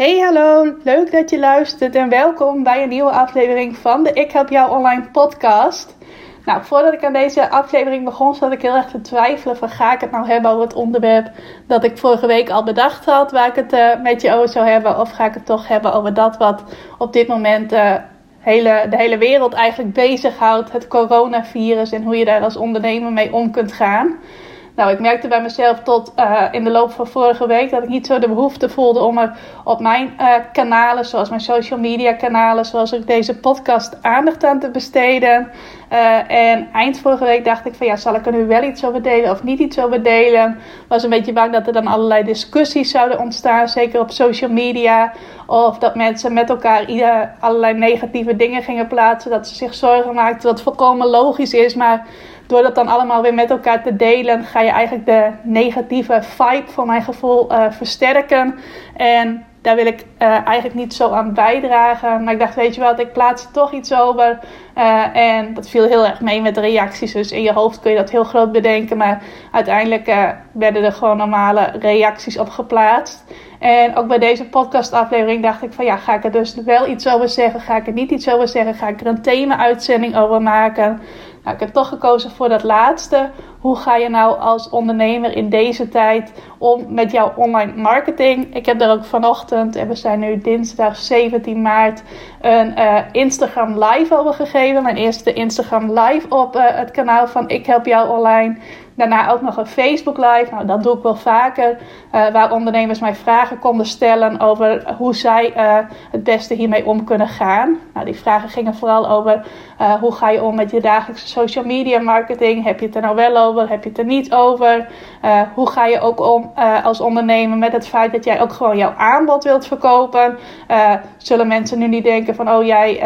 Hey hallo, leuk dat je luistert en welkom bij een nieuwe aflevering van de Ik Help Jou Online podcast. Nou, voordat ik aan deze aflevering begon, zat ik heel erg te twijfelen van ga ik het nou hebben over het onderwerp dat ik vorige week al bedacht had, waar ik het uh, met je over zou hebben, of ga ik het toch hebben over dat wat op dit moment uh, hele, de hele wereld eigenlijk bezighoudt, het coronavirus en hoe je daar als ondernemer mee om kunt gaan. Nou, ik merkte bij mezelf tot uh, in de loop van vorige week dat ik niet zo de behoefte voelde om er op mijn uh, kanalen, zoals mijn social media kanalen, zoals ook deze podcast, aandacht aan te besteden. Uh, en eind vorige week dacht ik van ja, zal ik er nu wel iets over delen of niet iets over delen? Was een beetje bang dat er dan allerlei discussies zouden ontstaan, zeker op social media. Of dat mensen met elkaar ieder, allerlei negatieve dingen gingen plaatsen, dat ze zich zorgen maakten, wat volkomen logisch is, maar door dat dan allemaal weer met elkaar te delen, ga je eigenlijk de negatieve vibe voor mijn gevoel uh, versterken. En daar wil ik uh, eigenlijk niet zo aan bijdragen. Maar ik dacht, weet je wat, ik plaats er toch iets over. Uh, en dat viel heel erg mee met de reacties. Dus in je hoofd kun je dat heel groot bedenken. Maar uiteindelijk werden er gewoon normale reacties op geplaatst. En ook bij deze podcastaflevering dacht ik van ja, ga ik er dus wel iets over zeggen? Ga ik er niet iets over zeggen? Ga ik er een thema-uitzending over maken? Nou, ik heb toch gekozen voor dat laatste. Hoe ga je nou als ondernemer in deze tijd om met jouw online marketing? Ik heb daar ook vanochtend, en we zijn nu dinsdag 17 maart, een uh, Instagram live over gegeven. Mijn eerste Instagram live op uh, het kanaal van Ik Help Jou Online. Daarna ook nog een Facebook Live. Nou, dat doe ik wel vaker. Uh, waar ondernemers mij vragen konden stellen over hoe zij uh, het beste hiermee om kunnen gaan. Nou, die vragen gingen vooral over uh, hoe ga je om met je dagelijkse social media marketing. Heb je het er nou wel over? Heb je het er niet over? hoe ga je ook om als ondernemer met het feit dat jij ook gewoon jouw aanbod wilt verkopen? zullen mensen nu niet denken van oh jij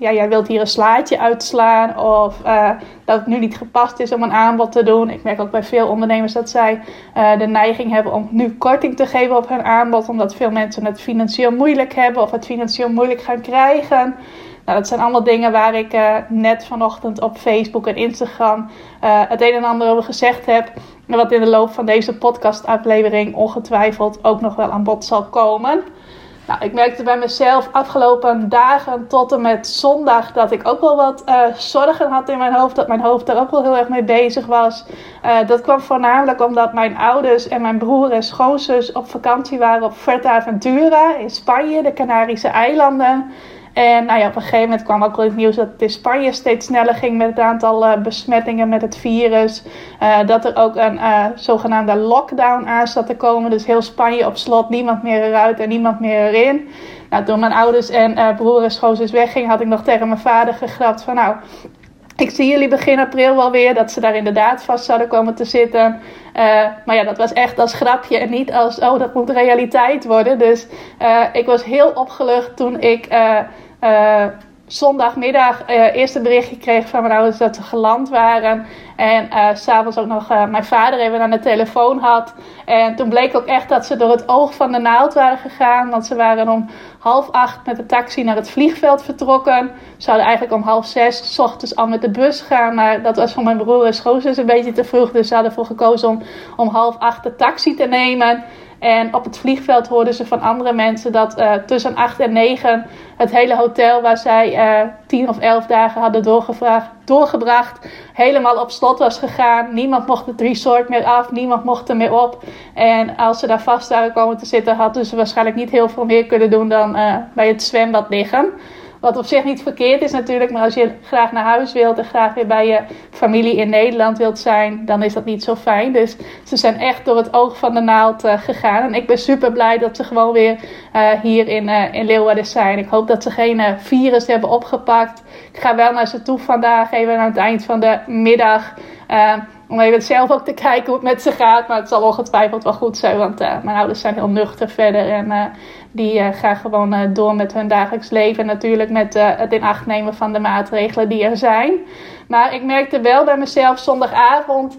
ja, jij wilt hier een slaatje uitslaan of uh, dat het nu niet gepast is om een aanbod te doen. Ik merk ook bij veel ondernemers dat zij uh, de neiging hebben om nu korting te geven op hun aanbod, omdat veel mensen het financieel moeilijk hebben of het financieel moeilijk gaan krijgen. Nou, dat zijn allemaal dingen waar ik uh, net vanochtend op Facebook en Instagram het een en ander over gezegd heb. En wat in de loop van deze podcastaflevering ongetwijfeld ook nog wel aan bod zal komen. Nou, ik merkte bij mezelf afgelopen dagen tot en met zondag dat ik ook wel wat uh, zorgen had in mijn hoofd. Dat mijn hoofd daar ook wel heel erg mee bezig was. Uh, dat kwam voornamelijk omdat mijn ouders en mijn broer en schoonzus op vakantie waren op Fuerteventura in Spanje, de Canarische eilanden. En nou ja, op een gegeven moment kwam ook wel het nieuws dat het in Spanje steeds sneller ging met het aantal uh, besmettingen met het virus. Uh, dat er ook een uh, zogenaamde lockdown aan zat te komen. Dus heel Spanje op slot, niemand meer eruit en niemand meer erin. Nou, toen mijn ouders en broer en schoonzus weggingen, had ik nog tegen mijn vader gegrapt van nou... Ik zie jullie begin april wel weer dat ze daar inderdaad vast zouden komen te zitten. Uh, maar ja, dat was echt als grapje en niet als, oh, dat moet realiteit worden. Dus uh, ik was heel opgelucht toen ik uh, zondagmiddag eerst een berichtje kreeg van mijn ouders dat ze geland waren. En uh, s'avonds ook nog uh, mijn vader even aan de telefoon had. En toen bleek ook echt dat ze door het oog van de naald waren gegaan. Want ze waren om half acht met de taxi naar het vliegveld vertrokken. Ze zouden eigenlijk om half zes s ochtends al met de bus gaan. Maar dat was voor mijn broer en schoonzus een beetje te vroeg. Dus ze hadden ervoor gekozen om om half acht de taxi te nemen. En op het vliegveld hoorden ze van andere mensen dat uh, tussen 8 en 9 het hele hotel waar zij uh, 10 of 11 dagen hadden doorgebracht, helemaal op slot was gegaan. Niemand mocht het resort meer af, niemand mocht er meer op. En als ze daar vast waren komen te zitten, hadden ze waarschijnlijk niet heel veel meer kunnen doen dan uh, bij het zwembad liggen. Wat op zich niet verkeerd is natuurlijk, maar als je graag naar huis wilt en graag weer bij je familie in Nederland wilt zijn, dan is dat niet zo fijn. Dus ze zijn echt door het oog van de naald uh, gegaan. En ik ben super blij dat ze gewoon weer uh, hier in, uh, in Leeuwarden zijn. Ik hoop dat ze geen virus hebben opgepakt. Ik ga wel naar ze toe vandaag, even aan het eind van de middag. Om even zelf ook te kijken hoe het met ze gaat. Maar het zal ongetwijfeld wel goed zijn, want mijn ouders zijn heel nuchter verder. En die gaan gewoon door met hun dagelijks leven. Natuurlijk met het in acht nemen van de maatregelen die er zijn. Maar ik merkte wel bij mezelf zondagavond,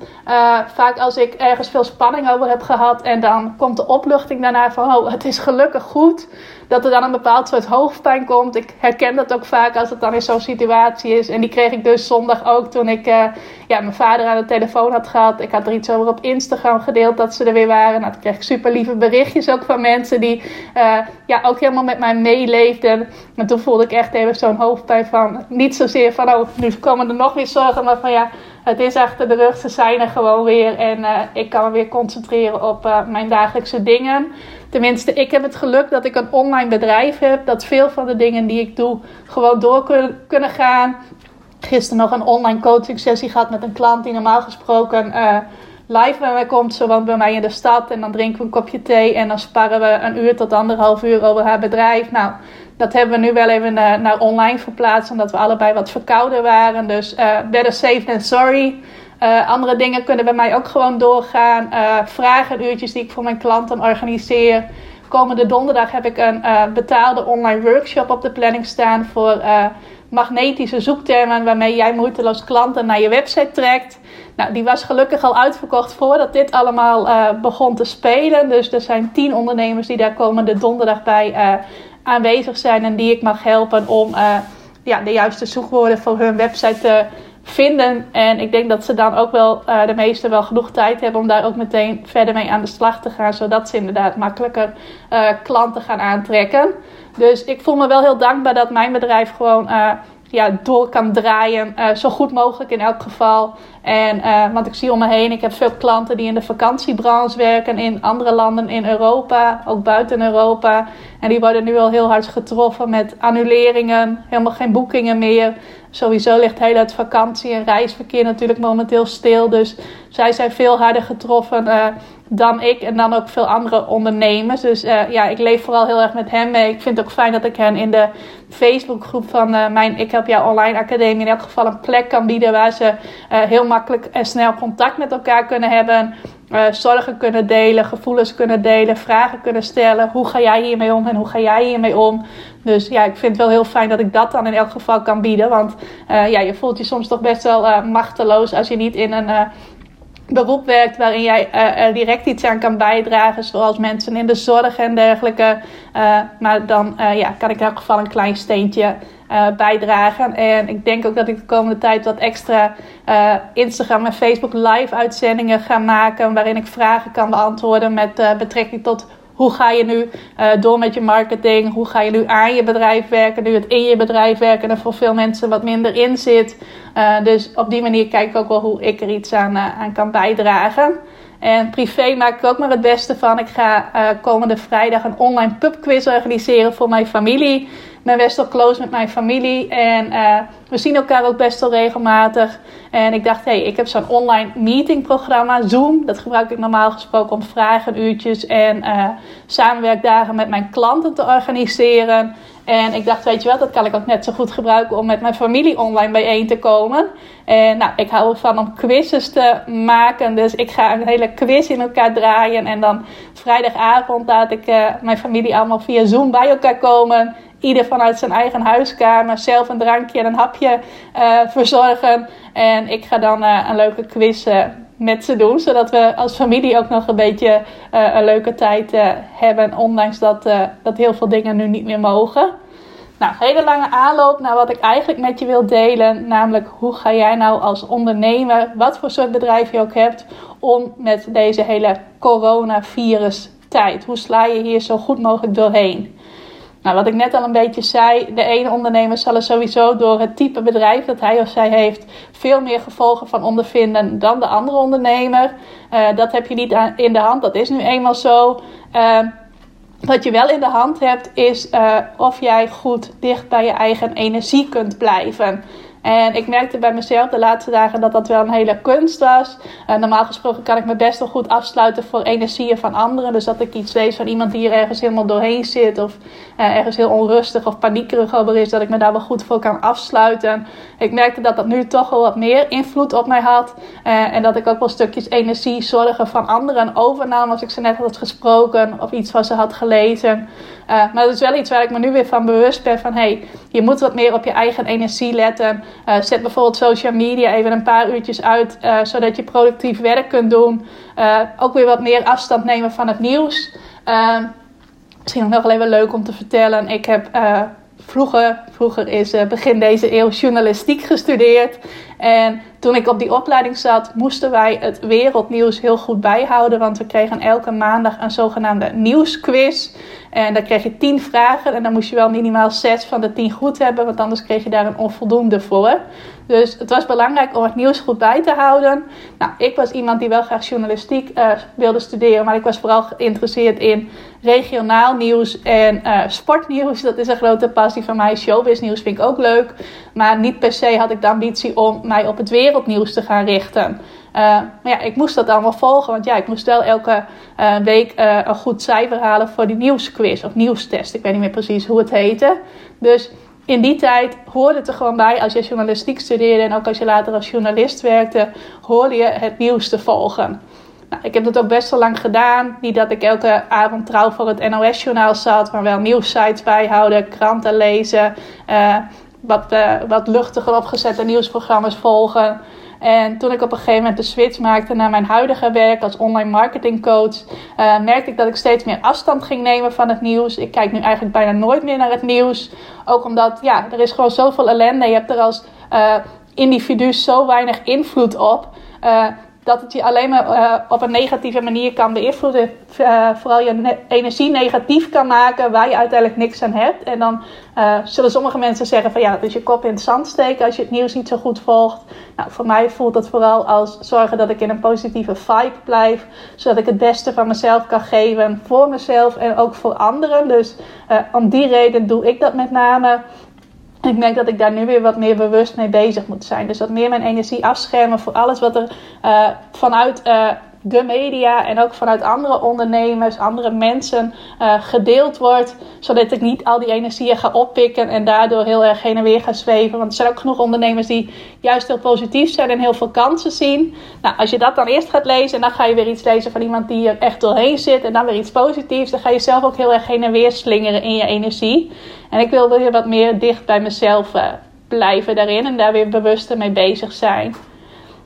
vaak als ik ergens veel spanning over heb gehad en dan komt de opluchting daarna van, oh, het is gelukkig goed dat er dan een bepaald soort hoofdpijn komt. Ik herken dat ook vaak als het dan in zo'n situatie is. En die kreeg ik dus zondag ook toen ik uh, ja, mijn vader aan de telefoon had gehad. Ik had er iets over op Instagram gedeeld dat ze er weer waren. Nou, toen kreeg ik super lieve berichtjes ook van mensen die uh, ja, ook helemaal met mij meeleefden. En toen voelde ik echt even zo'n hoofdpijn van, niet zozeer van, oh, nu komen er nog weer zorgen, maar van ja, het is achter de rug, ze zijn er gewoon weer. En uh, ik kan me weer concentreren op uh, mijn dagelijkse dingen. Tenminste, ik heb het geluk dat ik een online bedrijf heb. Dat veel van de dingen die ik doe gewoon door kunnen, gaan. Gisteren nog een online coaching sessie gehad met een klant die normaal gesproken uh, live bij mij komt. Ze woont bij mij in de stad en dan drinken we een kopje thee en dan sparren we een uur tot anderhalf uur over haar bedrijf. Nou, dat hebben we nu wel even naar, naar online verplaatst, omdat we allebei wat verkouden waren. Dus uh, better safe than sorry. Uh, andere dingen kunnen bij mij ook gewoon doorgaan. Uh, vragenuurtjes die ik voor mijn klanten organiseer. Komende donderdag heb ik een uh, betaalde online workshop op de planning staan voor magnetische zoektermen waarmee jij moeiteloos klanten naar je website trekt. Nou, die was gelukkig al uitverkocht voordat dit allemaal begon te spelen. Dus er zijn tien ondernemers die daar komende donderdag bij aanwezig zijn en die ik mag helpen om ja, de juiste zoekwoorden voor hun website te vinden. En ik denk dat ze dan ook wel uh, de meesten wel genoeg tijd hebben om daar ook meteen verder mee aan de slag te gaan. Zodat ze inderdaad makkelijker uh, klanten gaan aantrekken. Dus ik voel me wel heel dankbaar dat mijn bedrijf gewoon ja, door kan draaien. Uh, zo goed mogelijk in elk geval. En, uh, want ik zie om me heen, ik heb veel klanten die in de vakantiebranche werken in andere landen in Europa, ook buiten Europa. En die worden nu al heel hard getroffen met annuleringen, helemaal geen boekingen meer. Sowieso ligt heel het vakantie- en reisverkeer natuurlijk momenteel stil. Dus zij zijn veel harder getroffen uh, dan ik en dan ook veel andere ondernemers. Dus uh, ja, ik leef vooral heel erg met hen mee. Ik vind het ook fijn dat ik hen in de Facebookgroep van mijn Ik Help Jou Online Academie in elk geval een plek kan bieden waar ze heel makkelijk en snel contact met elkaar kunnen hebben. Zorgen kunnen delen, gevoelens kunnen delen, vragen kunnen stellen. Hoe ga jij hiermee om en hoe ga jij hiermee om? Dus ja, ik vind het wel heel fijn dat ik dat dan in elk geval kan bieden. Want uh, ja, je voelt je soms toch best wel uh, machteloos als je niet in een uh, beroep werkt waarin jij er direct iets aan kan bijdragen. Zoals mensen in de zorg en dergelijke. maar dan ja, kan ik in elk geval een klein steentje bijdragen. En ik denk ook dat ik de komende tijd wat extra Instagram en Facebook live uitzendingen ga maken. Waarin ik vragen kan beantwoorden met betrekking tot hoe ga je nu door met je marketing? Hoe ga je nu aan je bedrijf werken? Nu het in je bedrijf werken er voor veel mensen wat minder in zit. Dus op die manier kijk ik ook wel hoe ik er iets aan, aan kan bijdragen. En privé maak ik ook maar het beste van. Ik ga komende vrijdag een online pubquiz organiseren voor mijn familie ben best wel close met mijn familie. En uh, we zien elkaar ook best wel regelmatig. En ik dacht, hé, hey, ik heb zo'n online meetingprogramma, Zoom. Dat gebruik ik normaal gesproken om vragenuurtjes en uh, samenwerkdagen met mijn klanten te organiseren. En ik dacht, weet je wel, dat kan ik ook net zo goed gebruiken om met mijn familie online bijeen te komen. En nou, ik hou ervan om quizzes te maken. Dus ik ga een hele quiz in elkaar draaien. En dan vrijdagavond laat ik uh, mijn familie allemaal via Zoom bij elkaar komen ieder vanuit zijn eigen huiskamer zelf een drankje en een hapje uh, verzorgen. En ik ga dan uh, een leuke quiz uh, met ze doen, zodat we als familie ook nog een beetje een leuke tijd hebben, ondanks dat, dat heel veel dingen nu niet meer mogen. Nou, hele lange aanloop naar wat ik eigenlijk met je wil delen. Namelijk, hoe ga jij nou als ondernemer, wat voor soort bedrijf je ook hebt, om met deze hele coronavirus tijd? Hoe sla je hier zo goed mogelijk doorheen? Nou, wat ik net al een beetje zei, de ene ondernemer zal er sowieso door het type bedrijf dat hij of zij heeft veel meer gevolgen van ondervinden dan de andere ondernemer. Uh, dat heb je niet in de hand, dat is nu eenmaal zo. Uh, wat je wel in de hand hebt, is uh, of jij goed dicht bij je eigen energie kunt blijven. En ik merkte bij mezelf de laatste dagen dat dat wel een hele kunst was. Uh, normaal gesproken kan ik me best wel goed afsluiten voor energieën van anderen. Dus dat ik iets lees van iemand die er ergens helemaal doorheen zit. Of uh, ergens heel onrustig of paniekerig over is. Dat ik me daar wel goed voor kan afsluiten. Ik merkte dat dat nu toch wel wat meer invloed op mij had. Uh, en dat ik ook wel stukjes energie zorgen van anderen overnam. Als ik ze net had gesproken of iets wat ze had gelezen. maar dat is wel iets waar ik me nu weer van bewust ben. Van hey, je moet wat meer op je eigen energie letten. Uh, zet bijvoorbeeld social media even een paar uurtjes uit, uh, zodat je productief werk kunt doen. Uh, ook weer wat meer afstand nemen van het nieuws. misschien nog wel even leuk om te vertellen. Ik heb vroeger, vroeger is begin deze eeuw journalistiek gestudeerd. En toen ik op die opleiding zat, moesten wij het wereldnieuws heel goed bijhouden. Want we kregen elke maandag een zogenaamde nieuwsquiz. En dan kreeg je tien vragen en dan moest je wel minimaal zes van de tien goed hebben, want anders kreeg je daar een onvoldoende voor. Dus het was belangrijk om het nieuws goed bij te houden. Nou, ik was iemand die wel graag journalistiek uh, wilde studeren, maar ik was vooral geïnteresseerd in regionaal nieuws en uh, sportnieuws. Dat is een grote passie van mij. Showbiznieuws vind ik ook leuk, maar niet per se had ik de ambitie om mij op het wereldnieuws te gaan richten. Uh, maar ja, ik moest dat allemaal volgen. Want ja, ik moest wel elke uh, week uh, een goed cijfer halen voor die nieuwsquiz of nieuwstest. Ik weet niet meer precies hoe het heette. Dus in die tijd hoorde het er gewoon bij, als je journalistiek studeerde en ook als je later als journalist werkte, hoorde je het nieuws te volgen. Nou, ik heb dat ook best wel lang gedaan. Niet dat ik elke avond trouw voor het NOS-journaal zat, maar wel nieuwssites bijhouden, kranten lezen, wat, wat luchtiger opgezette nieuwsprogramma's volgen. En toen ik op een gegeven moment de switch maakte naar mijn huidige werk als online marketingcoach, uh, merkte ik dat ik steeds meer afstand ging nemen van het nieuws. Ik kijk nu eigenlijk bijna nooit meer naar het nieuws. Ook omdat, ja, er is gewoon zoveel ellende. Je hebt er als uh, individu zo weinig invloed op. Uh, dat het je alleen maar uh, op een negatieve manier kan beïnvloeden. Uh, vooral je energie negatief kan maken waar je uiteindelijk niks aan hebt. En dan uh, zullen sommige mensen zeggen van ja, is je kop in het zand steken als je het nieuws niet zo goed volgt. Nou, voor mij voelt dat vooral als zorgen dat ik in een positieve vibe blijf. Zodat ik het beste van mezelf kan geven voor mezelf en ook voor anderen. Dus om die reden doe ik dat met name ik merk dat ik daar nu weer wat meer bewust mee bezig moet zijn. Dus wat meer mijn energie afschermen voor alles wat er uh, vanuit uh, de media en ook vanuit andere ondernemers, andere mensen uh, gedeeld wordt. Zodat ik niet al die energieën ga oppikken en daardoor heel erg heen en weer ga zweven. Want er zijn ook genoeg ondernemers die juist heel positief zijn en heel veel kansen zien. Nou, als je dat dan eerst gaat lezen en dan ga je weer iets lezen van iemand die er echt doorheen zit en dan weer iets positiefs, dan ga je zelf ook heel erg heen en weer slingeren in je energie. En ik wil weer wat meer dicht bij mezelf uh, blijven daarin en daar weer bewuster mee bezig zijn.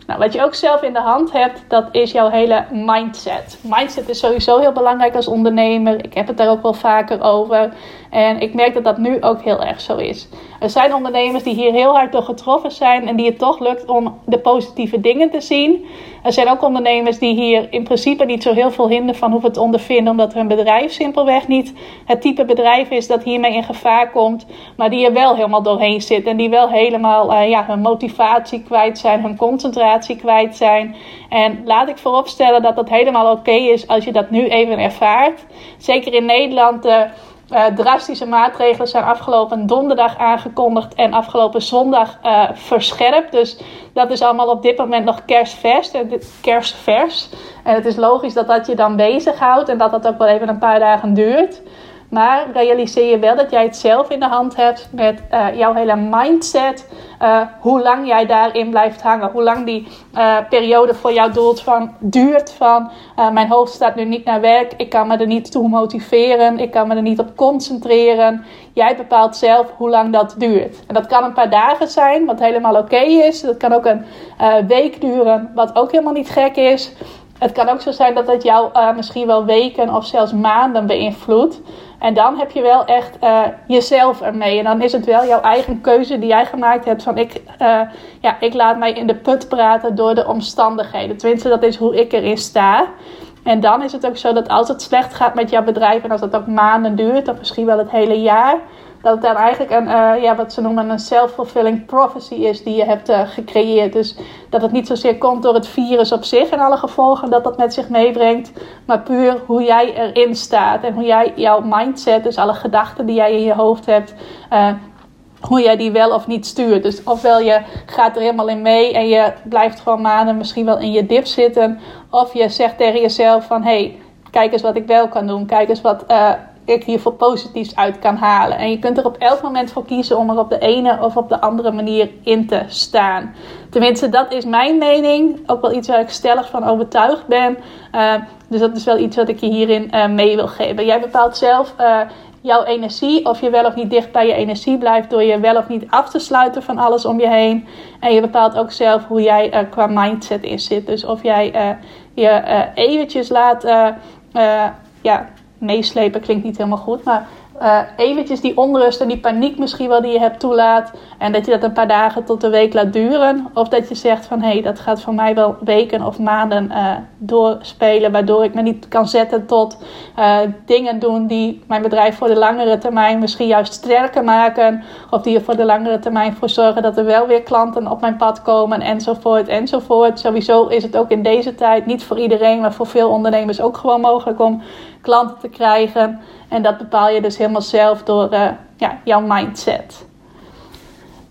Nou, wat je ook zelf in de hand hebt, dat is jouw hele mindset. Mindset is sowieso heel belangrijk als ondernemer. Ik heb het daar ook wel vaker over. En ik merk dat dat nu ook heel erg zo is. Er zijn ondernemers die hier heel hard door getroffen zijn en die het toch lukt om de positieve dingen te zien. Er zijn ook ondernemers die hier in principe niet zo heel veel hinder van hoeven te ondervinden, omdat hun bedrijf simpelweg niet het type bedrijf is dat hiermee in gevaar komt, maar die er wel helemaal doorheen zit en die wel helemaal uh, ja, hun motivatie kwijt zijn, hun concentratie kwijt zijn. En laat ik vooropstellen dat dat helemaal oké is als je dat nu even ervaart. Zeker in Nederland. Uh, uh, drastische maatregelen zijn afgelopen donderdag aangekondigd en afgelopen zondag uh, verscherpt. Dus dat is allemaal op dit moment nog kerstvers. Eh, kerstvers. En het is logisch dat dat je dan bezighoudt en dat dat ook wel even een paar dagen duurt. Maar realiseer je wel dat jij het zelf in de hand hebt met uh, jouw hele mindset. Uh, hoe lang jij daarin blijft hangen. Hoe lang die uh, periode voor jou doelt van, duurt. Van mijn hoofd staat nu niet naar werk. Ik kan me er niet toe motiveren. Ik kan me er niet op concentreren. Jij bepaalt zelf hoe lang dat duurt. En dat kan een paar dagen zijn, wat helemaal oké is. Dat kan ook een week duren, wat ook helemaal niet gek is. Het kan ook zo zijn dat het jou misschien wel weken of zelfs maanden beïnvloedt. En dan heb je wel echt uh, jezelf ermee. En dan is het wel jouw eigen keuze die jij gemaakt hebt. Van ik, uh, ja, ik laat mij in de put praten door de omstandigheden. Tenminste, dat is hoe ik erin sta. En dan is het ook zo dat als het slecht gaat met jouw bedrijf. En als dat ook maanden duurt, of misschien wel het hele jaar dat het dan eigenlijk een, uh, ja, wat ze noemen een self-fulfilling prophecy is die je hebt uh, gecreëerd. Dus dat het niet zozeer komt door het virus op zich en alle gevolgen dat dat met zich meebrengt, maar puur hoe jij erin staat en hoe jij jouw mindset, dus alle gedachten die jij in je hoofd hebt, uh, hoe jij die wel of niet stuurt. Dus ofwel je gaat er helemaal in mee en je blijft gewoon maanden misschien wel in je dip zitten. Of je zegt tegen jezelf van, hey, kijk eens wat ik wel kan doen. Kijk eens wat ik hiervoor positiefs uit kan halen. En je kunt er op elk moment voor kiezen om er op de ene of op de andere manier in te staan. Tenminste, dat is mijn mening. Ook wel iets waar ik stellig van overtuigd ben. Uh, dus dat is wel iets wat ik je hierin uh, mee wil geven. Jij bepaalt zelf jouw energie, of je wel of niet dicht bij je energie blijft door je wel of niet af te sluiten van alles om je heen. En je bepaalt ook zelf hoe jij qua mindset in zit. Dus of jij je eventjes laat ja, meeslepen, klinkt niet helemaal goed, maar uh, eventjes die onrust en die paniek misschien wel die je hebt toelaat. En dat je dat een paar dagen tot een week laat duren. Of dat je zegt van hé, hey, dat gaat voor mij wel weken of maanden uh, doorspelen. Waardoor ik me niet kan zetten tot uh, dingen doen die mijn bedrijf voor de langere termijn misschien juist sterker maken. Of die er voor de langere termijn voor zorgen dat er wel weer klanten op mijn pad komen enzovoort enzovoort. Sowieso is het ook in deze tijd niet voor iedereen, maar voor veel ondernemers ook gewoon mogelijk om klanten te krijgen. En dat bepaal je dus helemaal zelf door uh, ja, jouw mindset.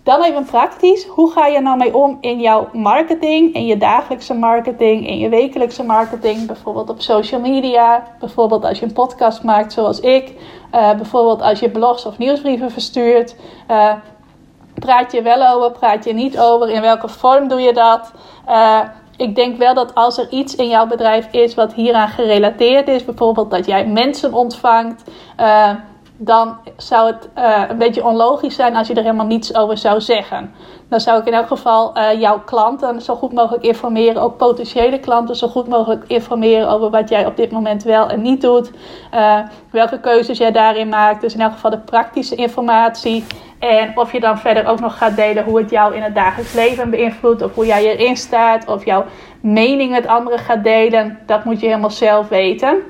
Dan even praktisch. Hoe ga je nou mee om in jouw marketing, in je dagelijkse marketing, in je wekelijkse marketing, bijvoorbeeld op social media, bijvoorbeeld als je een podcast maakt zoals ik, uh, bijvoorbeeld als je blogs of nieuwsbrieven verstuurt. Uh, praat je wel over, praat je niet over, in welke vorm doe je dat? Ik denk wel dat als er iets in jouw bedrijf is wat hieraan gerelateerd is, bijvoorbeeld dat jij mensen ontvangt, uh, dan zou het uh, een beetje onlogisch zijn als je er helemaal niets over zou zeggen. Dan zou ik in elk geval uh, jouw klanten zo goed mogelijk informeren, ook potentiële klanten zo goed mogelijk informeren over wat jij op dit moment wel en niet doet, welke keuzes jij daarin maakt. Dus in elk geval de praktische informatie. En of je dan verder ook nog gaat delen hoe het jou in het dagelijks leven beïnvloedt. Of hoe jij erin staat. Of jouw mening met anderen gaat delen. Dat moet je helemaal zelf weten.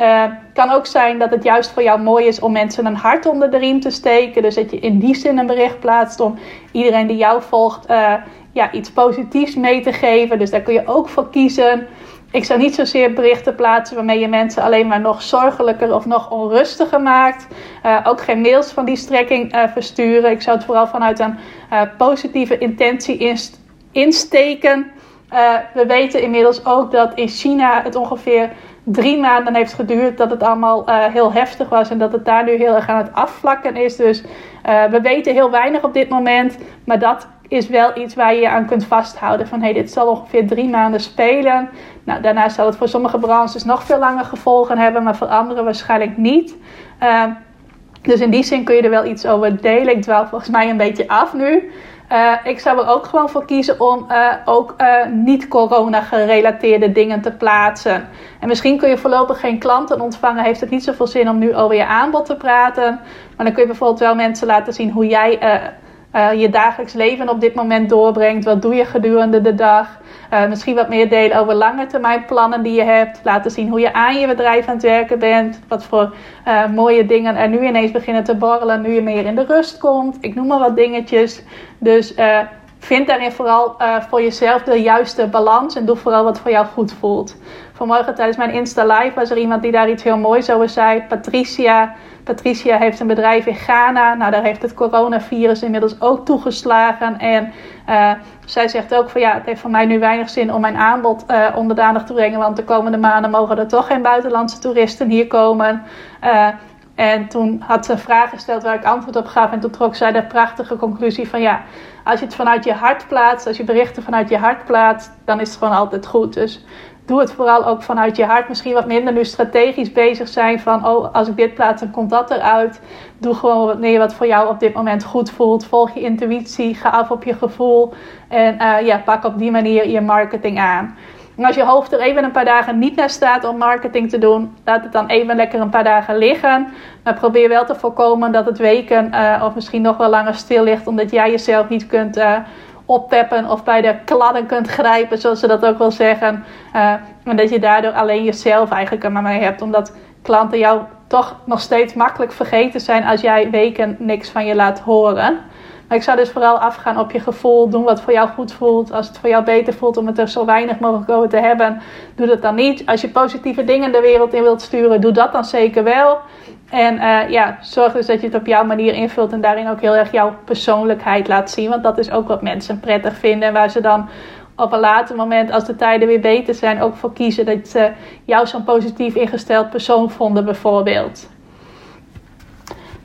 Uh, kan ook zijn dat het juist voor jou mooi is om mensen een hart onder de riem te steken. Dus dat je in die zin een bericht plaatst om iedereen die jou volgt uh, ja, iets positiefs mee te geven. Dus daar kun je ook voor kiezen. Ik zou niet zozeer berichten plaatsen waarmee je mensen alleen maar nog zorgelijker of nog onrustiger maakt. Uh, ook geen mails van die strekking versturen. Ik zou het vooral vanuit een positieve intentie inst insteken. we weten inmiddels ook dat in China het ongeveer drie maanden heeft geduurd dat het allemaal heel heftig was en dat het daar nu heel erg aan het afvlakken is. Dus we weten heel weinig op dit moment, maar dat is wel iets waar je je aan kunt vasthouden. Van hey, dit zal ongeveer drie maanden spelen. Nou, daarna zal het voor sommige branches nog veel langer gevolgen hebben, maar voor anderen waarschijnlijk niet. Uh, dus in die zin kun je er wel iets over delen. Ik dwaal volgens mij een beetje af nu. Uh, ik zou er ook gewoon voor kiezen om uh, ook uh, niet-corona gerelateerde dingen te plaatsen. En misschien kun je voorlopig geen klanten ontvangen. Heeft het niet zoveel zin om nu over je aanbod te praten. Maar dan kun je bijvoorbeeld wel mensen laten zien hoe jij uh, je dagelijks leven op dit moment doorbrengt. Wat doe je gedurende de dag? Uh, misschien wat meer delen over lange termijn plannen die je hebt. Laten zien hoe je aan je bedrijf aan het werken bent. Wat voor uh, mooie dingen er nu ineens beginnen te borrelen. Nu je meer in de rust komt. Ik noem maar wat dingetjes. Dus vind daarin vooral voor jezelf de juiste balans. En doe vooral wat voor jou goed voelt. Vanmorgen tijdens mijn Insta Live was er iemand die daar iets heel moois over zei. Patricia. Patricia heeft een bedrijf in Ghana. Nou, daar heeft het coronavirus inmiddels ook toegeslagen. En uh, zij zegt ook van ja, het heeft voor mij nu weinig zin om mijn aanbod onder de aandacht te brengen. Want de komende maanden mogen er toch geen buitenlandse toeristen hier komen. Uh, en toen had ze een vraag gesteld waar ik antwoord op gaf. En toen trok zij de prachtige conclusie van ja, als je het vanuit je hart plaatst, als je berichten vanuit je hart plaatst, dan is het gewoon altijd goed. Dus doe het vooral ook vanuit je hart. Misschien wat minder nu strategisch bezig zijn van, oh, als ik dit plaats, dan komt dat eruit. Doe gewoon wat meer wat voor jou op dit moment goed voelt. Volg je intuïtie, ga af op je gevoel. En uh, ja, pak op die manier je marketing aan. En als je hoofd er even een paar dagen niet naar staat om marketing te doen, laat het dan even lekker een paar dagen liggen. Maar probeer wel te voorkomen dat het weken uh, of misschien nog wel langer stil ligt, omdat jij jezelf niet kunt uh, oppeppen of bij de kladden kunt grijpen, zoals ze dat ook wel zeggen. Uh, en dat je daardoor alleen jezelf eigenlijk er maar mee hebt, omdat klanten jou toch nog steeds makkelijk vergeten zijn als jij weken niks van je laat horen. Maar ik zou dus vooral afgaan op je gevoel. Doen wat voor jou goed voelt. Als het voor jou beter voelt om het er zo weinig mogelijk over te hebben, doe dat dan niet. Als je positieve dingen de wereld in wilt sturen, doe dat dan zeker wel. En uh, ja, zorg dus dat je het op jouw manier invult en daarin ook heel erg jouw persoonlijkheid laat zien. Want dat is ook wat mensen prettig vinden. Waar ze dan op een later moment, als de tijden weer beter zijn, ook voor kiezen dat ze jou zo'n positief ingesteld persoon vonden, bijvoorbeeld.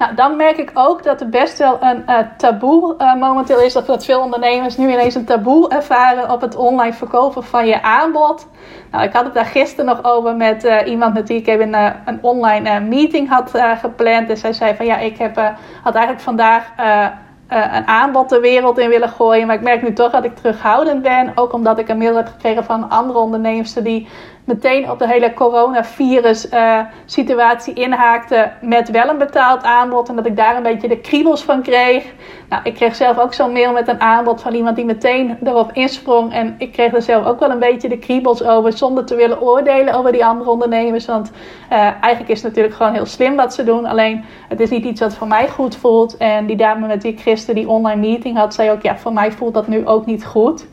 Nou, dan merk ik ook dat er best wel een uh, taboe uh, momenteel is. Dat, dat veel ondernemers nu ineens een taboe ervaren op het online verkopen van je aanbod. Nou, ik had het daar gisteren nog over met uh, iemand met wie ik even een, een online meeting had gepland. En zij zei van ja, ik heb, had eigenlijk vandaag een aanbod de wereld in willen gooien. Maar ik merk nu toch dat ik terughoudend ben. Ook omdat ik een mail heb gekregen van andere ondernemers die meteen op de hele coronavirus uh, situatie inhaakte met wel een betaald aanbod. En dat ik daar een beetje de kriebels van kreeg. Nou, ik kreeg zelf ook zo'n mail met een aanbod van iemand die meteen erop insprong. En ik kreeg er zelf ook wel een beetje de kriebels over, zonder te willen oordelen over die andere ondernemers. Want uh, eigenlijk is het natuurlijk gewoon heel slim wat ze doen. Alleen het is niet iets wat voor mij goed voelt. En die dame met wie ik gisteren die online meeting had, zei ook: ja, voor mij voelt dat nu ook niet goed.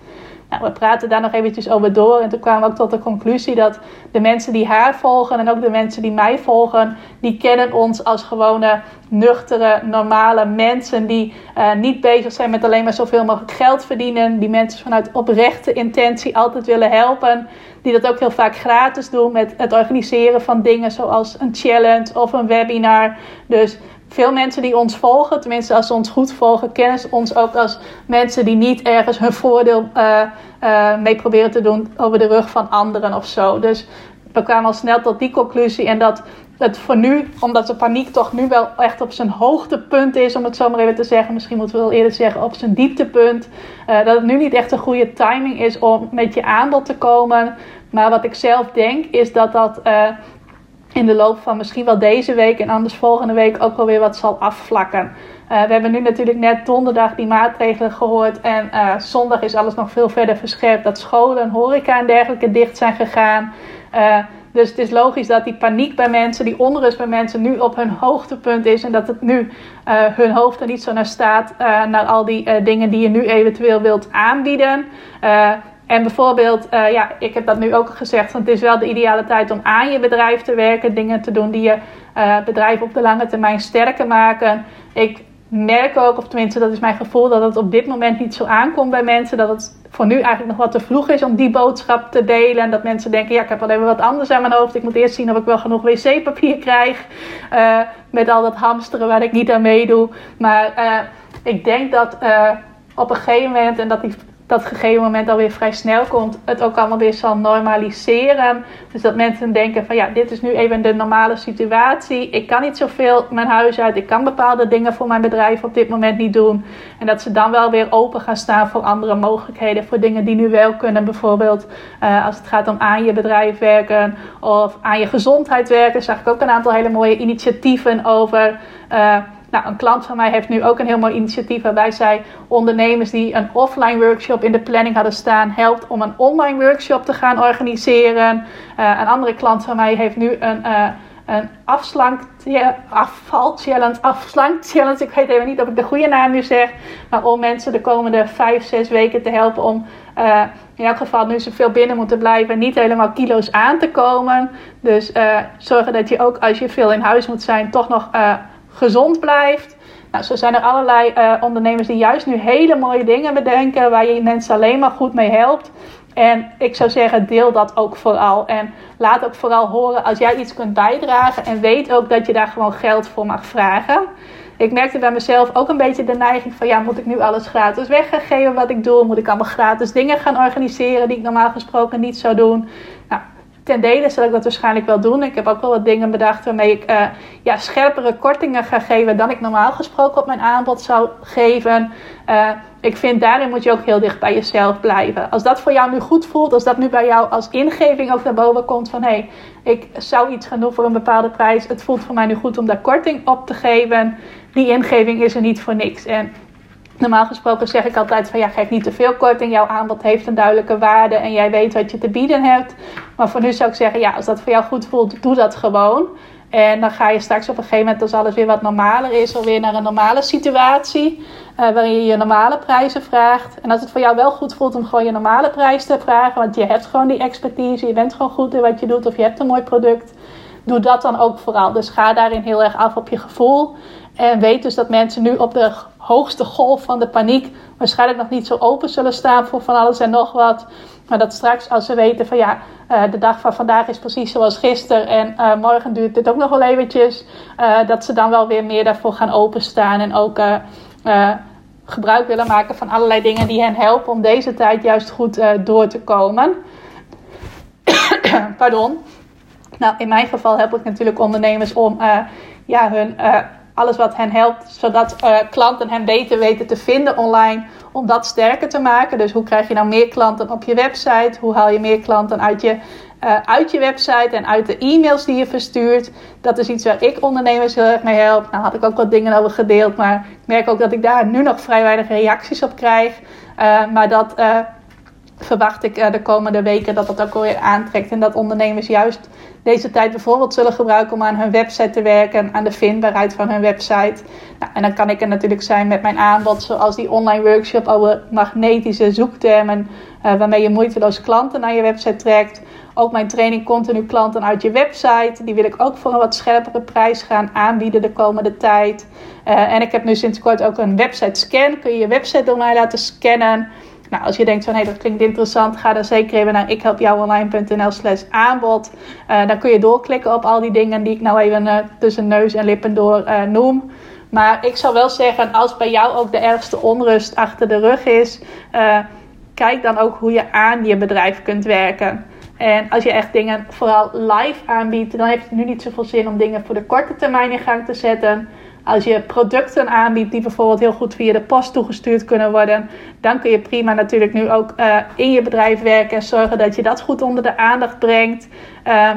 Nou, we praten daar nog eventjes over door. En toen kwamen we ook tot de conclusie dat de mensen die haar volgen en ook de mensen die mij volgen, die kennen ons als gewone, nuchtere, normale mensen die uh, niet bezig zijn met alleen maar zoveel mogelijk geld verdienen. Die mensen vanuit oprechte intentie altijd willen helpen. Die dat ook heel vaak gratis doen met het organiseren van dingen zoals een challenge of een webinar. Dus veel mensen die ons volgen, tenminste als ze ons goed volgen, kennen ze ons ook als mensen die niet ergens hun voordeel uh, uh, mee proberen te doen over de rug van anderen of zo. Dus we kwamen al snel tot die conclusie en dat het voor nu, omdat de paniek toch nu wel echt op zijn hoogtepunt is, om het zo maar even te zeggen, misschien moeten we wel eerder zeggen op zijn dieptepunt, uh, dat het nu niet echt een goede timing is om met je aanbod te komen. Maar wat ik zelf denk is dat dat in de loop van misschien wel deze week en anders volgende week ook wel weer wat zal afvlakken. Uh, we hebben nu natuurlijk net donderdag die maatregelen gehoord. En uh, zondag is alles nog veel verder verscherpt. Dat scholen, horeca en dergelijke dicht zijn gegaan. Uh, dus het is logisch dat die paniek bij mensen, die onrust bij mensen nu op hun hoogtepunt is. En dat het nu hun hoofd er niet zo naar staat. naar al die dingen die je nu eventueel wilt aanbieden. En bijvoorbeeld, uh, ja, ik heb dat nu ook gezegd, want het is wel de ideale tijd om aan je bedrijf te werken, dingen te doen die je uh, bedrijf op de lange termijn sterker maken. Ik merk ook, of tenminste dat is mijn gevoel, dat het op dit moment niet zo aankomt bij mensen. Dat het voor nu eigenlijk nog wat te vroeg is om die boodschap te delen. En dat mensen denken, ja, ik heb wel even wat anders aan mijn hoofd. Ik moet eerst zien of ik wel genoeg wc-papier krijg. Uh, met al dat hamsteren waar ik niet aan meedoe. Maar ik denk dat op een gegeven moment, en dat die dat gegeven moment alweer vrij snel komt, het ook allemaal weer zal normaliseren. Dus dat mensen denken van ja, dit is nu even de normale situatie. Ik kan niet zoveel mijn huis uit. Ik kan bepaalde dingen voor mijn bedrijf op dit moment niet doen. En dat ze dan wel weer open gaan staan voor andere mogelijkheden. Voor dingen die nu wel kunnen. Bijvoorbeeld uh, als het gaat om aan je bedrijf werken of aan je gezondheid werken. Zag ik ook een aantal hele mooie initiatieven over. Uh, nou, een klant van mij heeft nu ook een heel mooi initiatief waarbij zij ondernemers die een offline workshop in de planning hadden staan, helpt om een online workshop te gaan organiseren. Uh, een andere klant van mij heeft nu een, uh, een afslank, afvalchallenge, afslankchallenge. Ik weet even niet of ik de goede naam nu zeg. Maar om mensen de komende vijf, zes weken te helpen om uh, in elk geval nu ze veel binnen moeten blijven, niet helemaal kilo's aan te komen. Dus zorgen dat je ook als je veel in huis moet zijn, toch nog gezond blijft. Nou, zo zijn er allerlei uh, ondernemers die juist nu hele mooie dingen bedenken waar je mensen alleen maar goed mee helpt. En ik zou zeggen, deel dat ook vooral. En laat ook vooral horen als jij iets kunt bijdragen. En weet ook dat je daar gewoon geld voor mag vragen. Ik merkte bij mezelf ook een beetje de neiging van... ja, moet ik nu alles gratis weggeven wat ik doe? Moet ik allemaal gratis dingen gaan organiseren die ik normaal gesproken niet zou doen? Nou, ten dele zal ik dat waarschijnlijk wel doen. Ik heb ook wel wat dingen bedacht waarmee ik uh, ja, scherpere kortingen ga geven dan ik normaal gesproken op mijn aanbod zou geven. Uh, ik vind daarin moet je ook heel dicht bij jezelf blijven. Als dat voor jou nu goed voelt, als dat nu bij jou als ingeving ook naar boven komt van hé, hey, ik zou iets gaan doen voor een bepaalde prijs. Het voelt voor mij nu goed om daar korting op te geven. Die ingeving is er niet voor niks. En Normaal gesproken zeg ik altijd van ja, geef niet te veel korting. Jouw aanbod heeft een duidelijke waarde en jij weet wat je te bieden hebt. Maar voor nu zou ik zeggen, ja, als dat voor jou goed voelt, doe dat gewoon. En dan ga je straks op een gegeven moment, als alles weer wat normaler is, alweer naar een normale situatie. Uh, waarin je je normale prijzen vraagt. En als het voor jou wel goed voelt om gewoon je normale prijs te vragen, want je hebt gewoon die expertise, je bent gewoon goed in wat je doet of je hebt een mooi product doe dat dan ook vooral. Dus ga daarin heel erg af op je gevoel. En weet dus dat mensen nu op de hoogste golf van de paniek waarschijnlijk nog niet zo open zullen staan voor van alles en nog wat. Maar dat straks als ze weten van ja, uh, de dag van vandaag is precies zoals gisteren en uh, morgen duurt dit ook nog wel eventjes. Uh, dat ze dan wel weer meer daarvoor gaan openstaan en ook gebruik willen maken van allerlei dingen die hen helpen om deze tijd juist goed door te komen. Pardon. Nou, in mijn geval help ik natuurlijk ondernemers om ja, hun alles wat hen helpt, zodat uh, klanten hen beter weten te vinden online, om dat sterker te maken. Dus hoe krijg je nou meer klanten op je website? Hoe haal je meer klanten uit je, uh, uit je website en uit de e-mails die je verstuurt? Dat is iets waar ik ondernemers heel erg mee help. Nou had ik ook wat dingen over gedeeld, maar ik merk ook dat ik daar nu nog vrij weinig reacties op krijg. Uh, maar dat verwacht ik de komende weken dat dat ook alweer aantrekt en dat ondernemers juist deze tijd bijvoorbeeld zullen gebruiken om aan hun website te werken, aan de vindbaarheid van hun website. Nou, en dan kan ik er natuurlijk zijn met mijn aanbod, zoals die online workshop over magnetische zoektermen, uh, waarmee je moeiteloos klanten naar je website trekt. Ook mijn training continu klanten uit je website. Die wil ik ook voor een wat scherpere prijs gaan aanbieden de komende tijd. Uh, en ik heb nu sinds kort ook een website scan. Kun je je website door mij laten scannen. Nou, als je denkt van hé, dat klinkt interessant, ga dan zeker even naar ikhelpjouonline.nl slash aanbod. Uh, dan kun je doorklikken op al die dingen die ik nou even uh, tussen neus en lippen door uh, noem. Maar ik zou wel zeggen, als bij jou ook de ergste onrust achter de rug is, kijk dan ook hoe je aan je bedrijf kunt werken. En als je echt dingen vooral live aanbiedt, dan heeft het nu niet zoveel zin om dingen voor de korte termijn in gang te zetten. Als je producten aanbiedt die bijvoorbeeld heel goed via de post toegestuurd kunnen worden, dan kun je prima natuurlijk nu ook uh, in je bedrijf werken en zorgen dat je dat goed onder de aandacht brengt. Uh,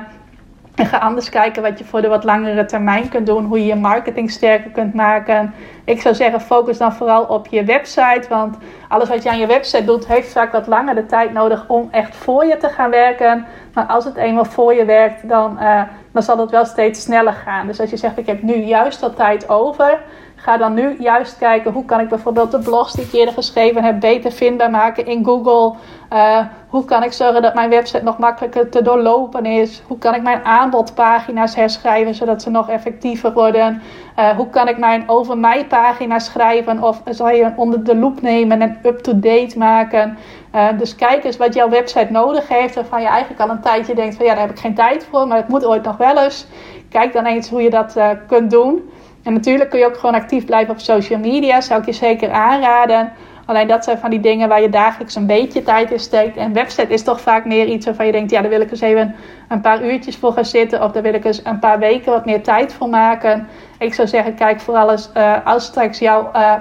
en ga anders kijken wat je voor de wat langere termijn kunt doen. Hoe je je marketing sterker kunt maken. Ik zou zeggen, focus dan vooral op je website. Want alles wat je aan je website doet, heeft vaak wat langer de tijd nodig om echt voor je te gaan werken. Maar als het eenmaal voor je werkt, dan, uh, dan zal het wel steeds sneller gaan. Dus als je zegt, ik heb nu juist wat tijd over Ga dan nu juist kijken hoe kan ik bijvoorbeeld de blogs die ik eerder geschreven heb beter vindbaar maken in Google. Uh, hoe kan ik zorgen dat mijn website nog makkelijker te doorlopen is? Hoe kan ik mijn aanbodpagina's herschrijven zodat ze nog effectiever worden? Uh, hoe kan ik mijn over mij pagina schrijven of zal je onder de loep nemen en up-to-date maken? Uh, dus kijk eens wat jouw website nodig heeft waarvan je eigenlijk al een tijdje denkt van ja daar heb ik geen tijd voor, maar het moet ooit nog wel eens. Kijk dan eens hoe je dat kunt doen. En natuurlijk kun je ook gewoon actief blijven op social media. Zou ik je zeker aanraden. Alleen dat zijn van die dingen waar je dagelijks een beetje tijd in steekt. En website is toch vaak meer iets waarvan je denkt: ja, daar wil ik eens even een paar uurtjes voor gaan zitten. Of daar wil ik eens een paar weken wat meer tijd voor maken. Ik zou zeggen: kijk vooral eens uh, als straks jouw uh,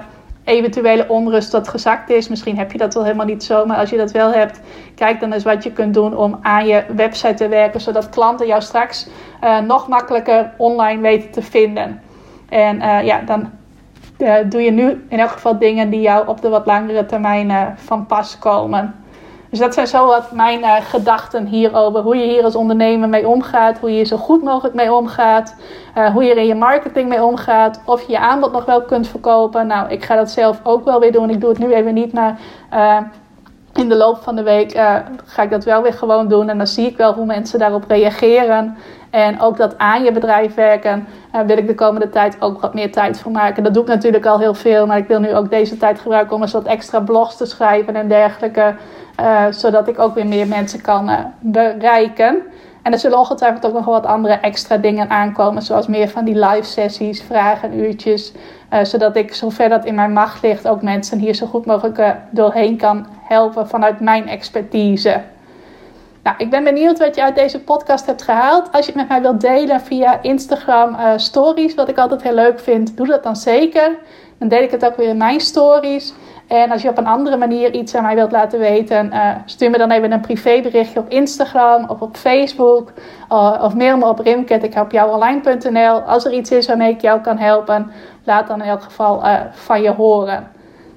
eventuele onrust wat gezakt is. Misschien heb je dat wel helemaal niet zo. Maar als je dat wel hebt, kijk dan eens wat je kunt doen om aan je website te werken. Zodat klanten jou straks uh, nog makkelijker online weten te vinden. En uh, ja, dan uh, doe je nu in elk geval dingen die jou op de wat langere termijn uh, van pas komen. Dus dat zijn zo wat mijn gedachten hierover. Hoe je hier als ondernemer mee omgaat. Hoe je hier zo goed mogelijk mee omgaat. hoe je er in je marketing mee omgaat. Of je je aanbod nog wel kunt verkopen. Nou, ik ga dat zelf ook wel weer doen. Ik doe het nu even niet, maar in de loop van de week ga ik dat wel weer gewoon doen. En dan zie ik wel hoe mensen daarop reageren. En ook dat aan je bedrijf werken, uh, wil ik de komende tijd ook wat meer tijd voor maken. Dat doe ik natuurlijk al heel veel, maar ik wil nu ook deze tijd gebruiken om eens wat extra blogs te schrijven en dergelijke. Uh, zodat ik ook weer meer mensen kan bereiken. En er zullen ongetwijfeld ook nog wat andere extra dingen aankomen, zoals meer van die live sessies, vragen, uurtjes. zodat ik, zover dat in mijn macht ligt, ook mensen hier zo goed mogelijk doorheen kan helpen vanuit mijn expertise. Nou, ik ben benieuwd wat je uit deze podcast hebt gehaald. Als je het met mij wilt delen via Instagram uh, stories, wat ik altijd heel leuk vind, doe dat dan zeker. Dan deel ik het ook weer in mijn stories. En als je op een andere manier iets aan mij wilt laten weten, uh, stuur me dan even een privéberichtje op Instagram of op Facebook. Uh, of mail me op rimket, Als er iets is waarmee ik jou kan helpen, laat dan in elk geval van je horen.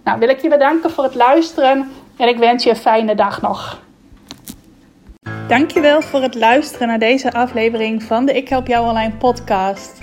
Nou, wil ik je bedanken voor het luisteren en ik wens je een fijne dag nog. Dankjewel voor het luisteren naar deze aflevering van de Ik Help Jou Online podcast.